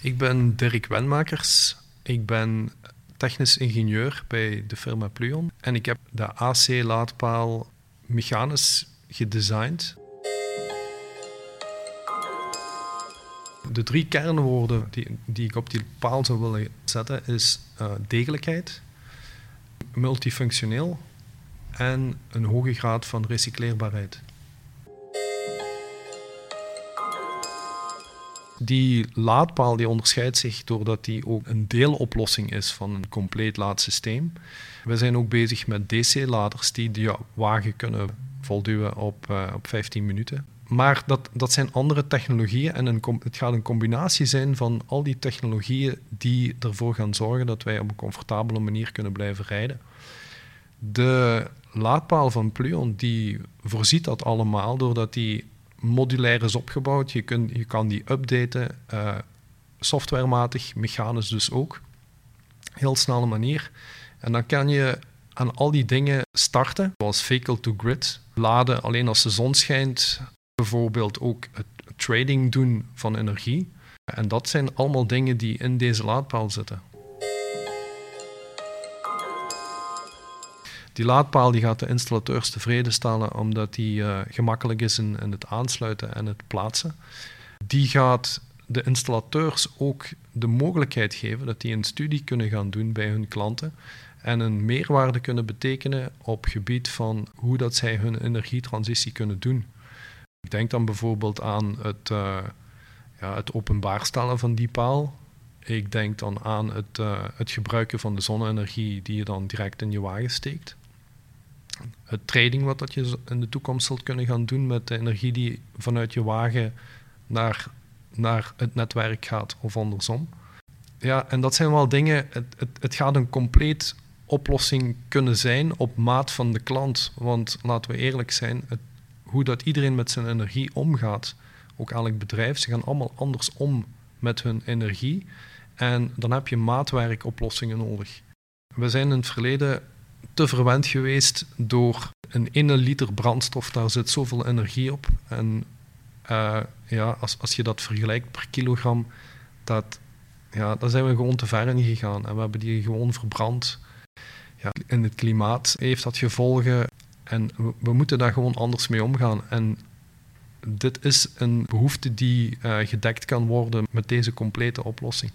Ik ben Dirk Wenmakers. Ik ben technisch ingenieur bij de firma Pluon. En ik heb de AC-laadpaal mechanisch gedesigned. De drie kernwoorden die, die ik op die paal zou willen zetten is uh, degelijkheid, multifunctioneel en een hoge graad van recycleerbaarheid. Die laadpaal die onderscheidt zich doordat die ook een deeloplossing is van een compleet laadsysteem. We zijn ook bezig met DC-laders die de wagen kunnen volduwen op, uh, op 15 minuten. Maar dat, dat zijn andere technologieën en een, het gaat een combinatie zijn van al die technologieën die ervoor gaan zorgen dat wij op een comfortabele manier kunnen blijven rijden. De laadpaal van Pluon die voorziet dat allemaal doordat die modulair is opgebouwd. Je, kunt, je kan die updaten, uh, softwarematig, mechanisch dus ook. Heel snelle manier. En dan kan je aan al die dingen starten, zoals vehicle to grid, laden alleen als de zon schijnt, bijvoorbeeld ook het trading doen van energie. En dat zijn allemaal dingen die in deze laadpaal zitten. Die laadpaal die gaat de installateurs tevreden stellen omdat die uh, gemakkelijk is in, het aansluiten en het plaatsen. Die gaat de installateurs ook de mogelijkheid geven dat die een studie kunnen gaan doen bij hun klanten en een meerwaarde kunnen betekenen op gebied van hoe dat zij hun energietransitie kunnen doen. Ik denk dan bijvoorbeeld aan het, uh, ja, het openbaar stellen van die paal. Ik denk dan aan het, uh, het gebruiken van de zonne-energie die je dan direct in je wagen steekt het trading wat dat je in de toekomst zult kunnen gaan doen met de energie die vanuit je wagen naar, naar het netwerk gaat of andersom. Ja, en dat zijn wel dingen, het, het, het gaat een compleet oplossing kunnen zijn op maat van de klant. Want laten we eerlijk zijn, het, hoe dat iedereen met zijn energie omgaat, ook elk bedrijf, ze gaan allemaal anders om met hun energie. En dan heb je maatwerkoplossingen nodig. We zijn in het verleden te verwend geweest door een 1 liter brandstof, daar zit zoveel energie op. En uh, ja, als, als je dat vergelijkt per kilogram, dat, ja, daar zijn we gewoon te ver in gegaan. En we hebben die gewoon verbrand. Ja, in het klimaat heeft dat gevolgen en we, moeten daar gewoon anders mee omgaan. En dit is een behoefte die uh, gedekt kan worden met deze complete oplossing.